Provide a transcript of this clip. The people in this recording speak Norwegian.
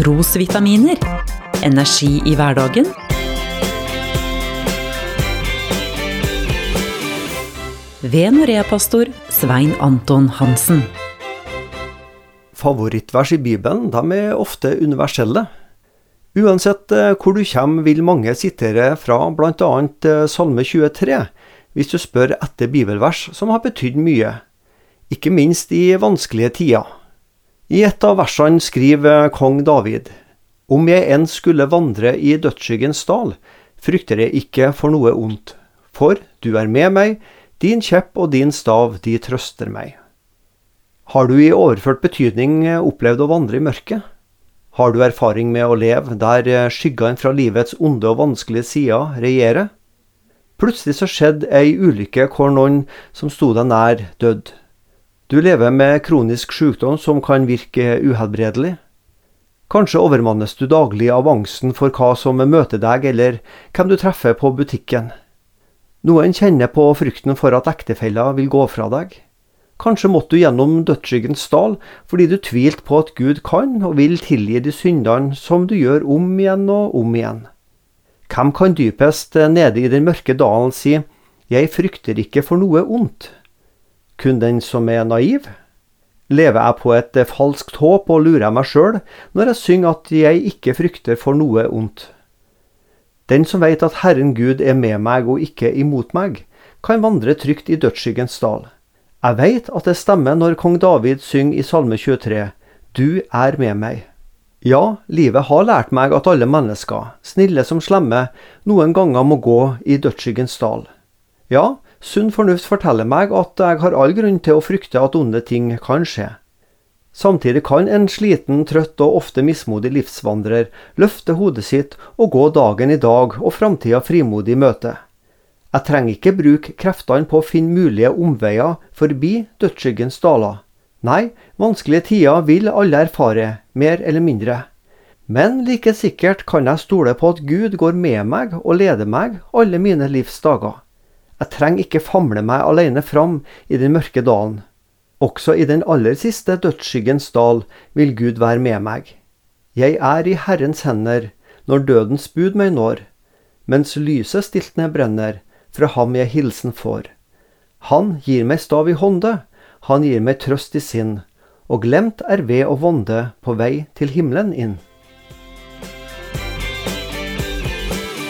Trosvitaminer. Energi i hverdagen. Ved Norea-pastor Svein Anton Hansen. Favorittvers i Bibelen de er ofte universelle. Uansett eh, hvor du kommer, vil mange sitere fra bl.a. Eh, Salme 23, hvis du spør etter bibelvers som har betydd mye, ikke minst i vanskelige tider. I et av versene skriver kong David Om jeg enn skulle vandre i dødsskyggens dal, frykter jeg ikke for noe ondt, for du er med meg, din kjepp og din stav, de trøster meg. Har du i overført betydning opplevd å vandre i mørket? Har du erfaring med å leve der skyggene fra livets onde og vanskelige sider regjerer? Plutselig så skjedde ei ulykke hvor noen som sto deg nær, døde. Du lever med kronisk sykdom som kan virke uhelbredelig. Kanskje overmannes du daglig av angsten for hva som møter deg, eller hvem du treffer på butikken. Noen kjenner på frykten for at ektefella vil gå fra deg. Kanskje måtte du gjennom dødsskyggens dal fordi du tvilte på at Gud kan og vil tilgi de syndene som du gjør om igjen og om igjen. Hvem kan dypest nede i den mørke dalen si Jeg frykter ikke for noe ondt? Kun den som er naiv? Lever jeg på et falskt håp og lurer meg sjøl når jeg synger at jeg ikke frykter for noe ondt? Den som veit at Herren Gud er med meg og ikke imot meg, kan vandre trygt i dødsskyggens dal. Jeg veit at det stemmer når kong David synger i Salme 23, Du er med meg. Ja, livet har lært meg at alle mennesker, snille som slemme, noen ganger må gå i dødsskyggens dal. Ja, sunn fornuft forteller meg at jeg har all grunn til å frykte at onde ting kan skje. Samtidig kan en sliten, trøtt og ofte mismodig livsvandrer løfte hodet sitt og gå dagen i dag og framtida frimodig i møte. Jeg trenger ikke bruke kreftene på å finne mulige omveier forbi dødsskyggens daler. Nei, vanskelige tider vil alle erfare, mer eller mindre. Men like sikkert kan jeg stole på at Gud går med meg og leder meg alle mine livs dager. Jeg trenger ikke famle meg alene fram i den mørke dalen. Også i den aller siste dødsskyggens dal vil Gud være med meg. Jeg er i Herrens hender når dødens bud meg når, mens lyset stiltne brenner, fra ham jeg hilsen får. Han gir meg stav i hånde, han gir meg trøst i sinn, og glemt er ved og vonde på vei til himmelen inn.